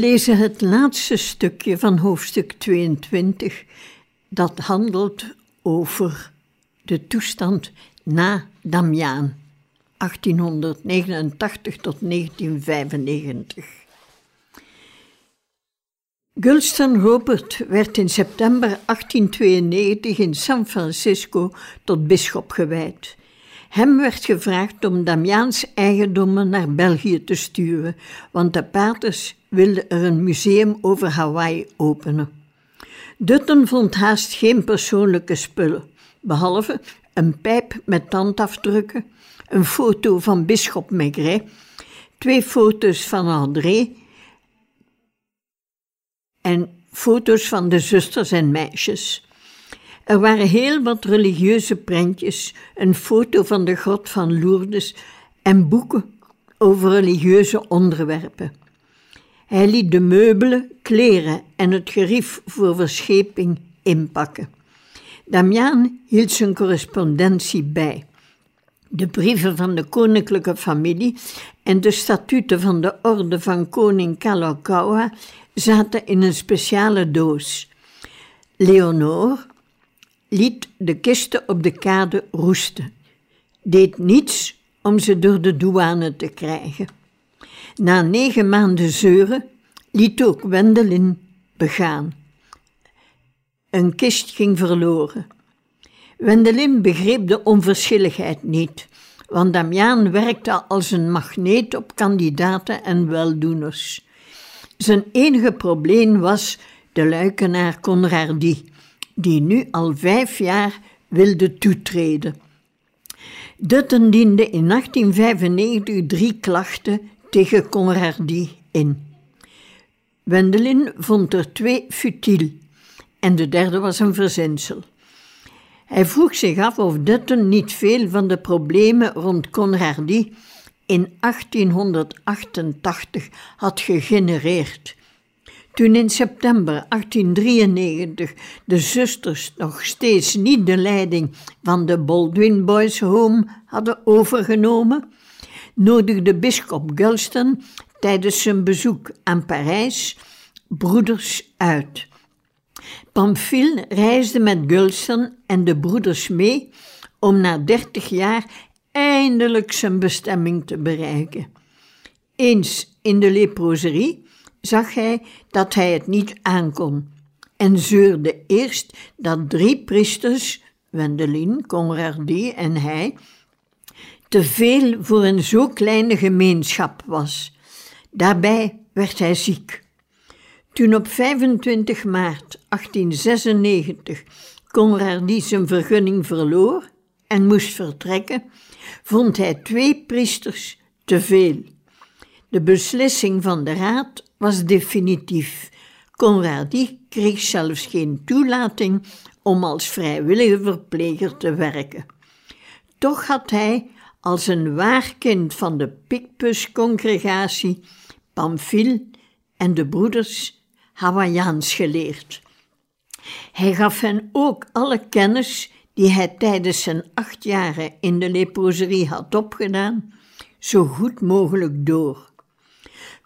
Lezen het laatste stukje van hoofdstuk 22, dat handelt over de toestand na Damiaan, 1889 tot 1995. Gulston Robert werd in september 1892 in San Francisco tot bisschop gewijd. Hem werd gevraagd om Damiaans eigendommen naar België te sturen, want de paters wilden er een museum over Hawaii openen. Dutton vond haast geen persoonlijke spullen, behalve een pijp met tandafdrukken, een foto van bisschop Maigret, twee foto's van André en foto's van de zusters en meisjes. Er waren heel wat religieuze prentjes, een foto van de grot van Lourdes en boeken over religieuze onderwerpen. Hij liet de meubelen, kleren en het gerief voor verscheping inpakken. Damiaan hield zijn correspondentie bij. De brieven van de koninklijke familie en de statuten van de orde van koning Kalakaua zaten in een speciale doos. Leonor liet de kisten op de kade roesten, deed niets om ze door de douane te krijgen. Na negen maanden zeuren liet ook Wendelin begaan. Een kist ging verloren. Wendelin begreep de onverschilligheid niet, want Damiaan werkte als een magneet op kandidaten en weldoeners. Zijn enige probleem was de luikenaar Conradi, die nu al vijf jaar wilde toetreden. Dutten diende in 1895 drie klachten tegen Conradi in. Wendelin vond er twee futiel en de derde was een verzinsel. Hij vroeg zich af of Dutten niet veel van de problemen rond Conradi in 1888 had gegenereerd. Toen in september 1893 de zusters nog steeds niet de leiding van de Baldwin Boys Home hadden overgenomen, nodigde bisschop Gulston tijdens zijn bezoek aan Parijs broeders uit. Pamphile reisde met Gulston en de broeders mee om na dertig jaar eindelijk zijn bestemming te bereiken. Eens in de leproserie zag hij dat hij het niet aankon en zeurde eerst dat drie priesters, Wendelin, Conradi en hij, te veel voor een zo kleine gemeenschap was. Daarbij werd hij ziek. Toen op 25 maart 1896 Conradi zijn vergunning verloor en moest vertrekken, vond hij twee priesters te veel. De beslissing van de raad was definitief. Conradi kreeg zelfs geen toelating om als vrijwillige verpleger te werken. Toch had hij als een waar kind van de Picpus-congregatie Pamphile en de broeders Hawaiiaans geleerd. Hij gaf hen ook alle kennis die hij tijdens zijn acht jaren in de leproserie had opgedaan, zo goed mogelijk door.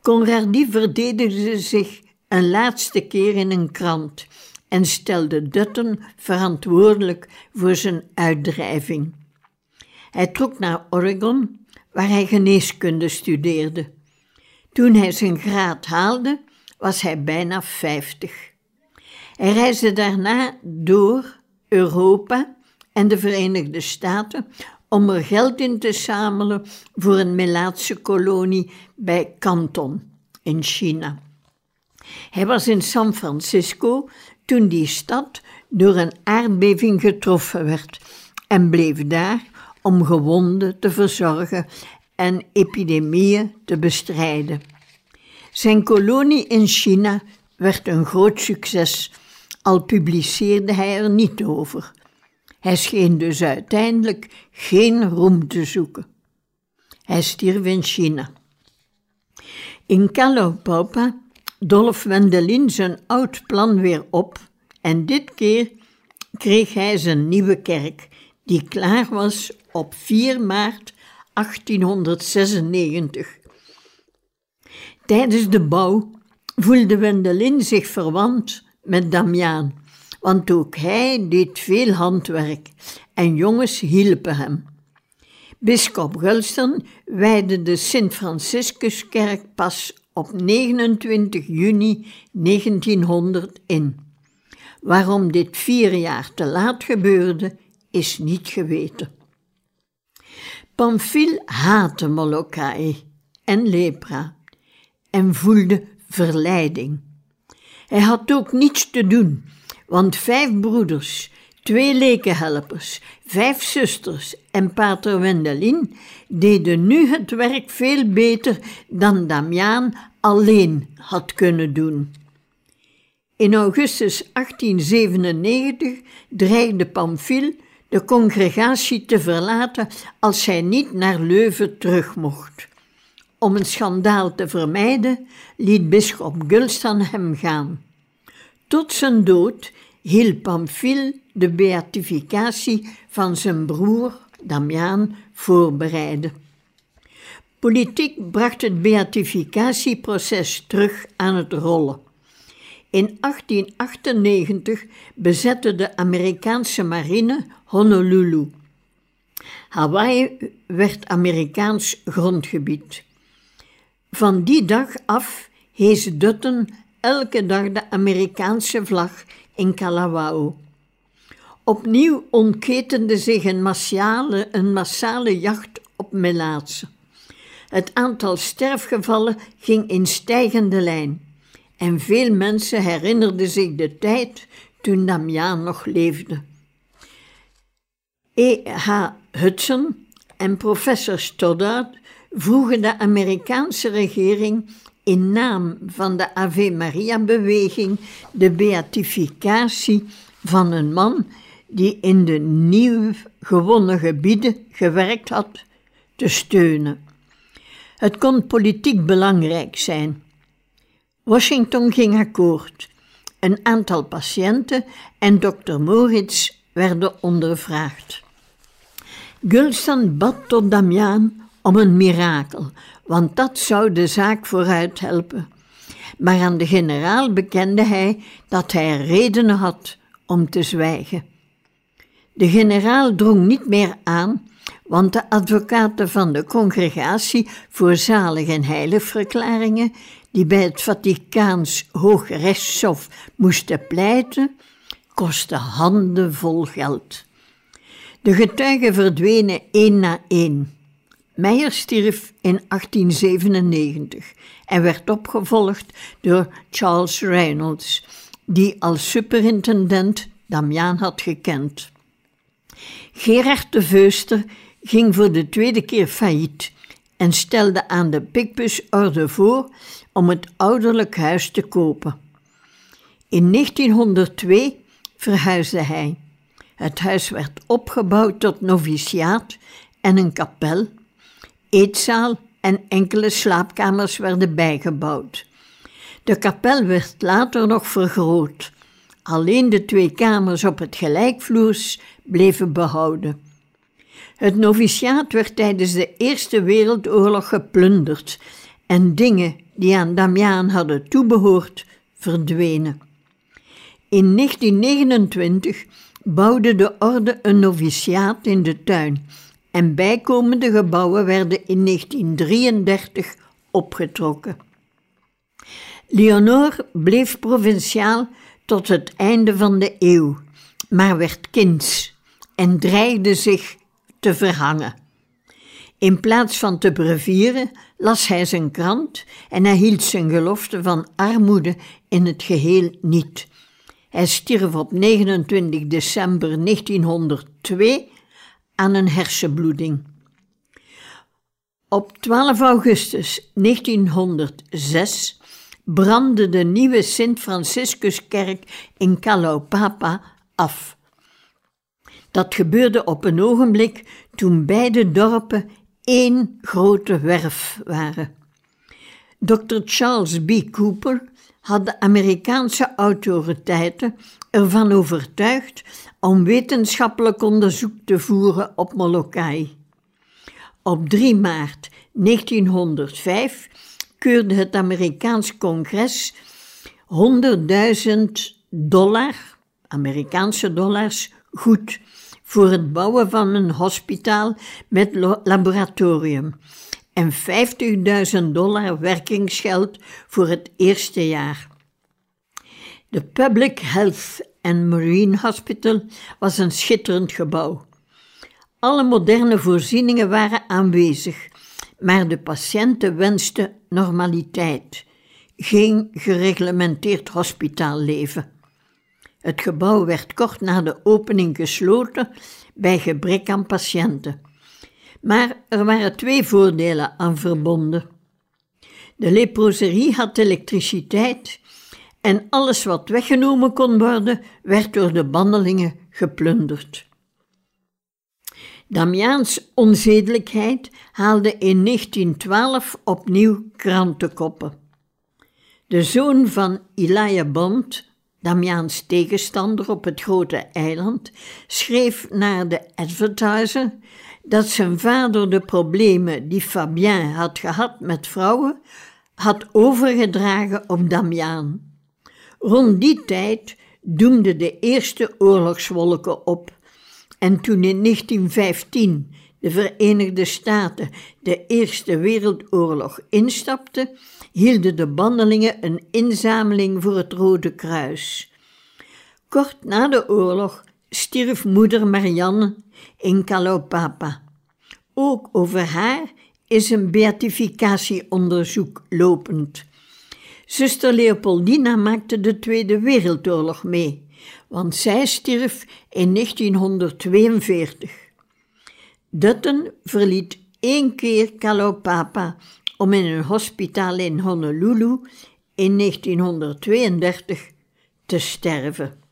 Conradi verdedigde zich een laatste keer in een krant en stelde Dutton verantwoordelijk voor zijn uitdrijving. Hij trok naar Oregon, waar hij geneeskunde studeerde. Toen hij zijn graad haalde, was hij bijna vijftig. Hij reisde daarna door Europa en de Verenigde Staten om er geld in te zamelen voor een Melaatse kolonie bij Canton in China. Hij was in San Francisco toen die stad door een aardbeving getroffen werd en bleef daar om gewonden te verzorgen en epidemieën te bestrijden. Zijn kolonie in China werd een groot succes, al publiceerde hij er niet over. Hij scheen dus uiteindelijk geen roem te zoeken. Hij stierf in China. In Calopaupa dolf Wendelin zijn oud plan weer op en dit keer kreeg hij zijn nieuwe kerk, die klaar was op 4 maart 1896. Tijdens de bouw voelde Wendelin zich verwant met Damiaan, want ook hij deed veel handwerk en jongens hielpen hem. Bisschop Gulston wijde de Sint-Franciscuskerk pas op 29 juni 1900 in. Waarom dit vier jaar te laat gebeurde, is niet geweten. Pamphile haatte Molokai en lepra en voelde verleiding. Hij had ook niets te doen, want vijf broeders, twee lekenhelpers, vijf zusters en pater Wendelin deden nu het werk veel beter dan Damiaan alleen had kunnen doen. In augustus 1897 dreigde Pamphile de congregatie te verlaten als hij niet naar Leuven terug mocht. Om een schandaal te vermijden, liet bisschop Gulstan hem gaan. Tot zijn dood hield Pamphile de beatificatie van zijn broer Damiaan voorbereiden. Politiek bracht het beatificatieproces terug aan het rollen. In 1898 bezette de Amerikaanse marine Honolulu. Hawaii werd Amerikaans grondgebied. Van die dag af hees Dutton elke dag de Amerikaanse vlag in Kalawao. Opnieuw ontketende zich een massale, een massale jacht op melaatsen. Het aantal sterfgevallen ging in stijgende lijn en veel mensen herinnerden zich de tijd toen Damiaan nog leefde. E.H. Hudson en professor Stoddard vroegen de Amerikaanse regering in naam van de Ave Maria-beweging de beatificatie van een man die in de nieuw gewonnen gebieden gewerkt had, te steunen. Het kon politiek belangrijk zijn. Washington ging akkoord. Een aantal patiënten en dokter Moritz werden ondervraagd. Gulstan bad tot Damiaan om een mirakel, want dat zou de zaak vooruit helpen. Maar aan de generaal bekende hij dat hij redenen had om te zwijgen. De generaal drong niet meer aan, want de advocaten van de congregatie voor zalig en heiligverklaringen, die bij het Vaticaans Hoogrechtshof moesten pleiten, kostten handenvol geld. De getuigen verdwenen één na één. Meijer stierf in 1897 en werd opgevolgd door Charles Reynolds, die als superintendent Damiaan had gekend. Gerard de Veuster ging voor de tweede keer failliet en stelde aan de Picpus-orde voor om het ouderlijk huis te kopen. In 1902 verhuisde hij. Het huis werd opgebouwd tot noviciaat en een kapel, eetzaal en enkele slaapkamers werden bijgebouwd. De kapel werd later nog vergroot. Alleen de twee kamers op het gelijkvloers bleven behouden. Het noviciaat werd tijdens de Eerste Wereldoorlog geplunderd en dingen die aan Damiaan hadden toebehoord verdwenen. In 1929 bouwde de orde een noviciaat in de tuin en bijkomende gebouwen werden in 1933 opgetrokken. Leonor bleef provinciaal tot het einde van de eeuw, maar werd kinds en dreigde zich te verhangen. In plaats van te brevieren las hij zijn krant en hij hield zijn gelofte van armoede in het geheel niet. Hij stierf op 29 december 1902 aan een hersenbloeding. Op 12 augustus 1906 brandde de nieuwe Sint-Franciscuskerk in Kalaupapa af. Dat gebeurde op een ogenblik toen beide dorpen één grote werf waren. Dr. Charles B. Cooper had de Amerikaanse autoriteiten ervan overtuigd om wetenschappelijk onderzoek te voeren op Molokai. Op 3 maart 1905 keurde het Amerikaans congres 100.000 dollar, Amerikaanse dollars, goed voor het bouwen van een hospitaal met laboratorium en 50.000 dollar werkingsgeld voor het eerste jaar. De Public Health and Marine Hospital was een schitterend gebouw. Alle moderne voorzieningen waren aanwezig, maar de patiënten wensten normaliteit, geen gereglementeerd hospitaalleven. Het gebouw werd kort na de opening gesloten bij gebrek aan patiënten. Maar er waren twee voordelen aan verbonden. De leproserie had elektriciteit en alles wat weggenomen kon worden, werd door de bandelingen geplunderd. Damiaans onzedelijkheid haalde in 1912 opnieuw krantenkoppen. De zoon van Elijah Bond, Damiaans tegenstander op het grote eiland, schreef naar de Advertiser dat zijn vader de problemen die Fabien had gehad met vrouwen had overgedragen op Damiaan. Rond die tijd doemden de eerste oorlogswolken op en toen in 1915 de Verenigde Staten de Eerste Wereldoorlog instapten, hielden de bandelingen een inzameling voor het Rode Kruis. Kort na de oorlog stierf moeder Marianne in Kalopapa. Ook over haar is een beatificatieonderzoek lopend. Zuster Leopoldina maakte de Tweede Wereldoorlog mee, want zij stierf in 1942. Dutton verliet één keer Kalopapa om in een hospitaal in Honolulu in 1932 te sterven.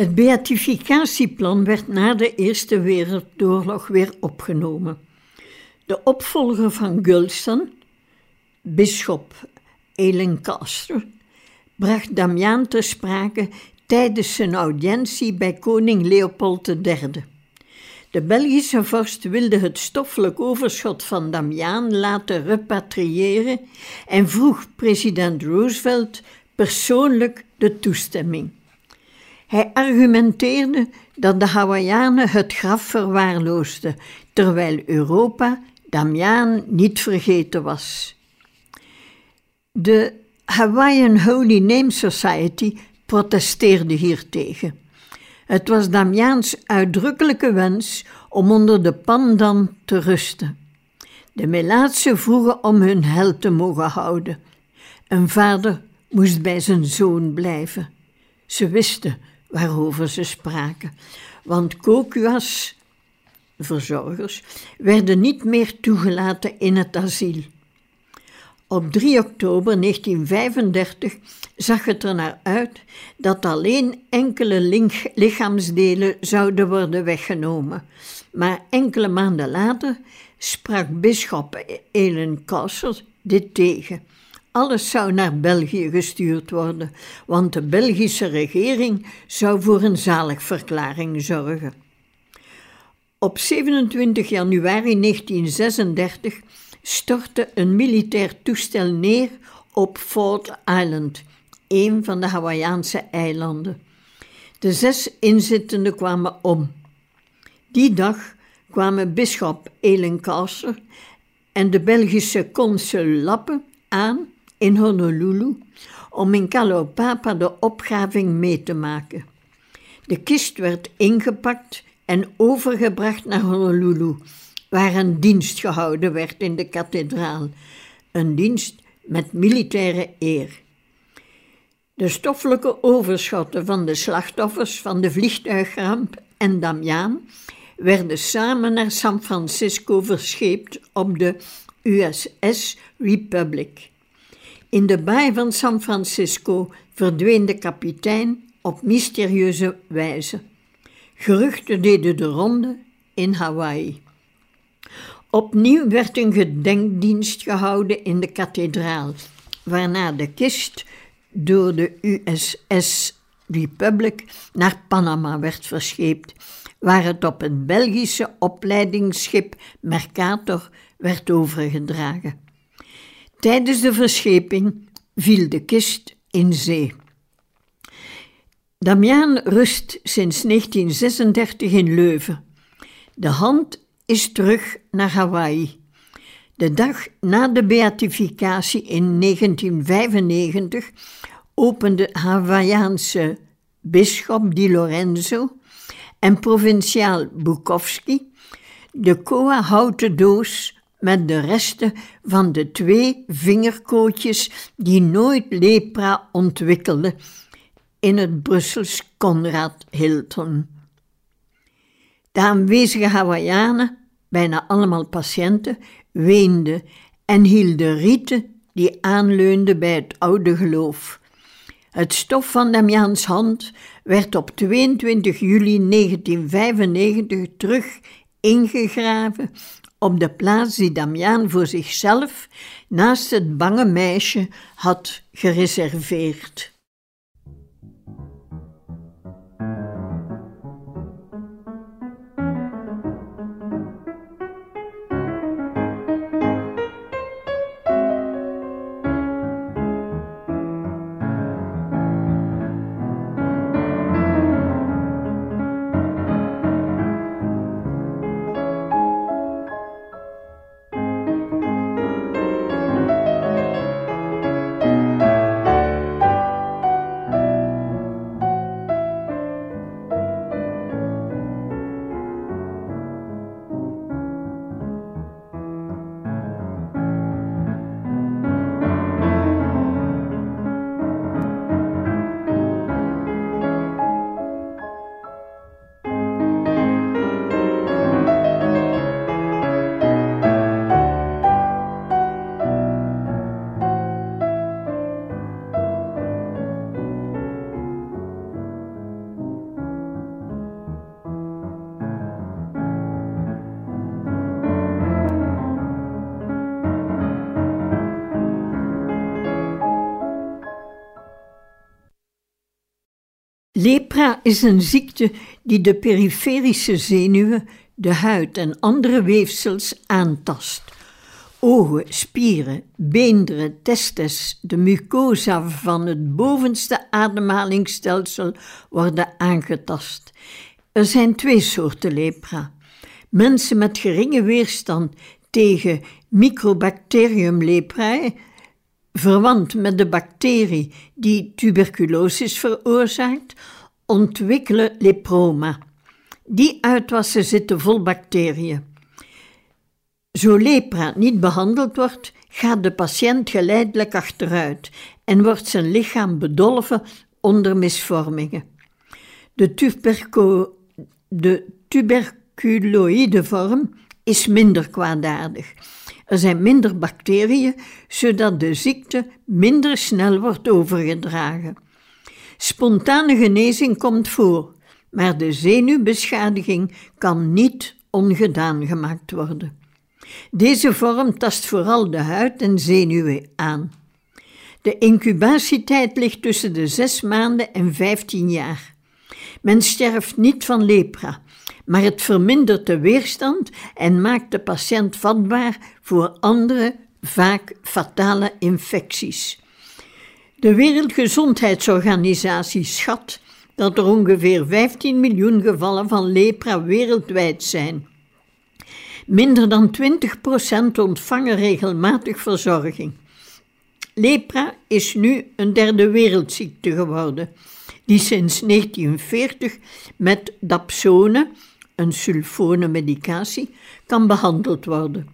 Het beatificatieplan werd na de Eerste Wereldoorlog weer opgenomen. De opvolger van Gulston, bisschop Elencaster, bracht Damiaan ter sprake tijdens zijn audiëntie bij koning Leopold III. De Belgische vorst wilde het stoffelijk overschot van Damiaan laten repatriëren en vroeg president Roosevelt persoonlijk de toestemming. Hij argumenteerde dat de Hawaiianen het graf verwaarloosden, terwijl Europa Damiaan niet vergeten was. De Hawaiian Holy Name Society protesteerde hiertegen. Het was Damiaans uitdrukkelijke wens om onder de pandan te rusten. De Melaatsen vroegen om hun held te mogen houden. Een vader moest bij zijn zoon blijven. Ze wisten waarover ze spraken, want Kokuas, verzorgers, werden niet meer toegelaten in het asiel. Op 3 oktober 1935 zag het er naar uit dat alleen enkele lichaamsdelen zouden worden weggenomen. Maar enkele maanden later sprak bisschop Elen Castle dit tegen. Alles zou naar België gestuurd worden, want de Belgische regering zou voor een zaligverklaring zorgen. Op 27 januari 1936 stortte een militair toestel neer op Fort Island, een van de Hawaïaanse eilanden. De zes inzittenden kwamen om. Die dag kwamen bisschop Elencaster en de Belgische consul Lappe aan in Honolulu om in Kalopapa de opgraving mee te maken. De kist werd ingepakt en overgebracht naar Honolulu, waar een dienst gehouden werd in de kathedraal, een dienst met militaire eer. De stoffelijke overschotten van de slachtoffers van de vliegtuigramp en Damiaan werden samen naar San Francisco verscheept op de USS Republic. In de baai van San Francisco verdween de kapitein op mysterieuze wijze. Geruchten deden de ronde in Hawaii. Opnieuw werd een gedenkdienst gehouden in de kathedraal, waarna de kist door de USS Republic naar Panama werd verscheept, waar het op het Belgische opleidingsschip Mercator werd overgedragen. Tijdens de verscheping viel de kist in zee. Damiaan rust sinds 1936 in Leuven. De hand is terug naar Hawaii. De dag na de beatificatie in 1995 opende Hawaïaanse bisschop Di Lorenzo en provinciaal Bukowski de koa houten doos met de resten van de twee vingerkootjes die nooit lepra ontwikkelden in het Brussels Conrad Hilton. De aanwezige Hawaïanen, bijna allemaal patiënten, weenden en hielden rieten die aanleunden bij het oude geloof. Het stof van Damiaans hand werd op 22 juli 1995 terug ingegraven op de plaats die Damiaan voor zichzelf naast het bange meisje had gereserveerd. Lepra is een ziekte die de periferische zenuwen, de huid en andere weefsels aantast. Ogen, spieren, beenderen, testes, de mucosa van het bovenste ademhalingsstelsel worden aangetast. Er zijn twee soorten lepra. Mensen met geringe weerstand tegen Microbacterium leprae, verwant met de bacterie die tuberculosis veroorzaakt, ontwikkelen leproma. Die uitwassen zitten vol bacteriën. Zo lepra niet behandeld wordt, gaat de patiënt geleidelijk achteruit en wordt zijn lichaam bedolven onder misvormingen. De, tuberco, de tuberculoïde vorm is minder kwaadaardig. Er zijn minder bacteriën, zodat de ziekte minder snel wordt overgedragen. Spontane genezing komt voor, maar de zenuwbeschadiging kan niet ongedaan gemaakt worden. Deze vorm tast vooral de huid en zenuwen aan. De incubatietijd ligt tussen de zes maanden en 15 jaar. Men sterft niet van lepra, maar het vermindert de weerstand en maakt de patiënt vatbaar voor andere, vaak fatale infecties. De Wereldgezondheidsorganisatie schat dat er ongeveer 15 miljoen gevallen van lepra wereldwijd zijn. Minder dan 20% ontvangen regelmatig verzorging. Lepra is nu een derde wereldziekte geworden, die sinds 1940 met dapsone, een sulfone medicatie, kan behandeld worden.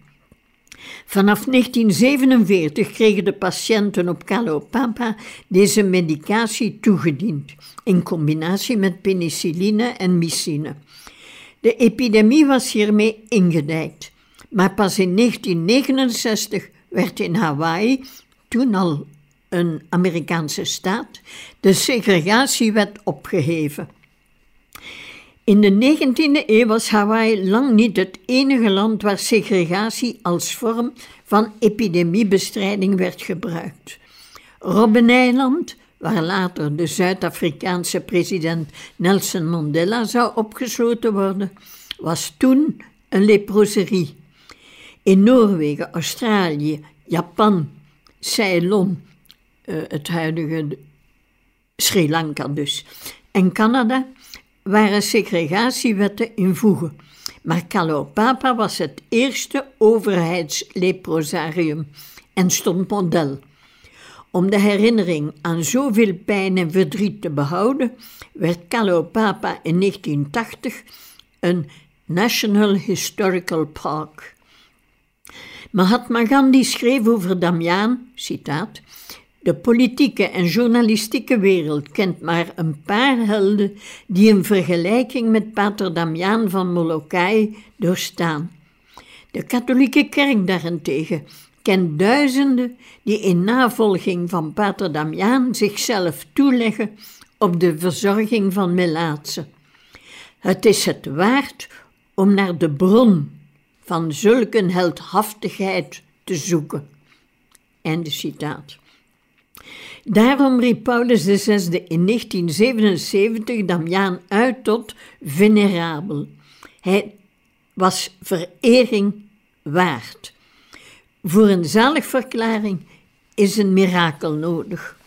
Vanaf 1947 kregen de patiënten op Calopapa deze medicatie toegediend, in combinatie met penicilline en mycine. De epidemie was hiermee ingedijkt, maar pas in 1969 werd in Hawaii, toen al een Amerikaanse staat, de segregatiewet opgeheven. In de 19e eeuw was Hawaii lang niet het enige land waar segregatie als vorm van epidemiebestrijding werd gebruikt. Robbeneiland, waar later de Zuid-Afrikaanse president Nelson Mandela zou opgesloten worden, was toen een leproserie. In Noorwegen, Australië, Japan, Ceylon, eh, het huidige Sri Lanka dus, en Canada waren segregatiewetten in voegen. Maar Kalopapa was het eerste overheidsleprosarium en stond model. Om de herinnering aan zoveel pijn en verdriet te behouden, werd Kalopapa in 1980 een National Historical Park. Mahatma Gandhi schreef over Damiaan, citaat, de politieke en journalistieke wereld kent maar een paar helden die een vergelijking met Pater Damiaan van Molokai doorstaan. De katholieke kerk daarentegen kent duizenden die in navolging van Pater Damiaan zichzelf toeleggen op de verzorging van melaatsen. Het is het waard om naar de bron van zulke heldhaftigheid te zoeken. Einde citaat. Daarom riep Paulus VI in 1977 Damiaan uit tot venerabel. Hij was verering waard. Voor een zaligverklaring is een mirakel nodig.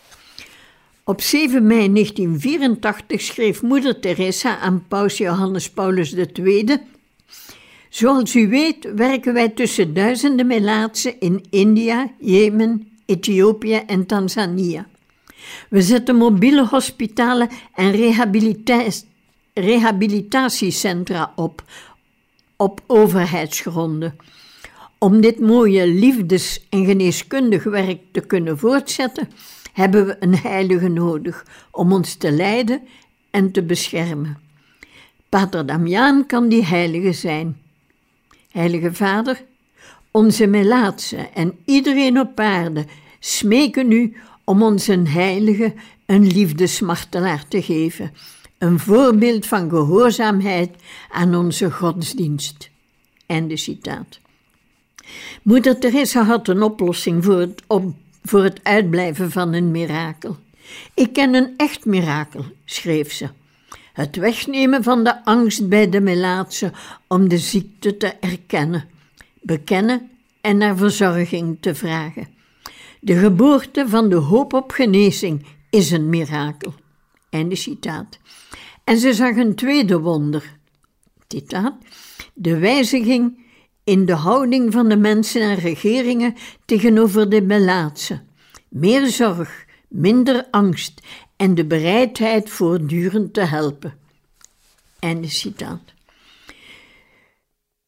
Op 7 mei 1984 schreef moeder Teresa aan paus Johannes Paulus II Zoals u weet werken wij tussen duizenden Melaatsen in India, Jemen, Ethiopië en Tanzania. We zetten mobiele hospitalen en rehabilitatiecentra op, op overheidsgronden. Om dit mooie liefdes- en geneeskundig werk te kunnen voortzetten, hebben we een heilige nodig om ons te leiden en te beschermen. Pater Damiaan kan die heilige zijn. Heilige Vader, onze Melaatse en iedereen op aarde smeken u om ons een heilige, een liefdesmartelaar te geven, een voorbeeld van gehoorzaamheid aan onze godsdienst. Einde citaat. Moeder Teresa had een oplossing voor het, voor het uitblijven van een mirakel. Ik ken een echt mirakel, schreef ze. Het wegnemen van de angst bij de melaatse om de ziekte te erkennen, bekennen en naar verzorging te vragen. De geboorte van de hoop op genezing is een mirakel. Einde citaat. En ze zag een tweede wonder. Citaat. De wijziging in de houding van de mensen en regeringen tegenover de melaatse. Meer zorg, minder angst en de bereidheid voortdurend te helpen. Einde citaat.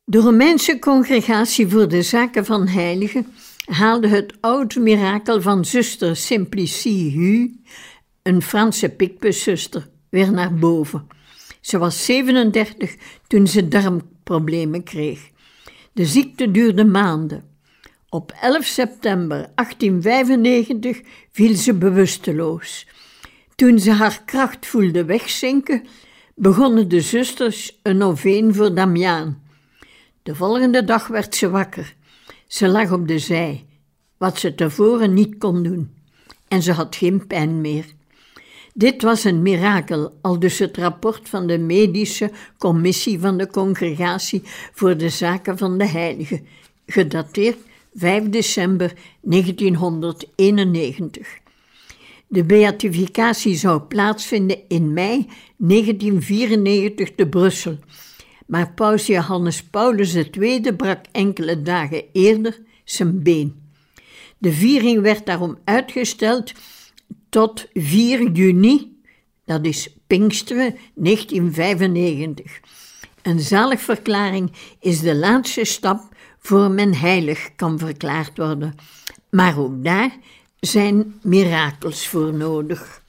De Romeinse Congregatie voor de Zaken van Heiligen haalde het oude mirakel van zuster Simplicie Hu, een Franse pikpuszuster, weer naar boven. Ze was 37 toen ze darmproblemen kreeg. De ziekte duurde maanden. Op 11 september 1895 viel ze bewusteloos. Toen ze haar kracht voelde wegzinken, begonnen de zusters een noveen voor Damiaan. De volgende dag werd ze wakker. Ze lag op de zij, wat ze tevoren niet kon doen, en ze had geen pijn meer. Dit was een mirakel, al dus het rapport van de medische commissie van de Congregatie voor de Zaken van de Heiligen, gedateerd 5 december 1991. De beatificatie zou plaatsvinden in mei 1994 te Brussel, maar paus Johannes Paulus II brak enkele dagen eerder zijn been. De viering werd daarom uitgesteld tot 4 juni, dat is Pinksteren 1995. Een zaligverklaring is de laatste stap voor men heilig kan verklaard worden. Maar ook daar zijn mirakels voor nodig.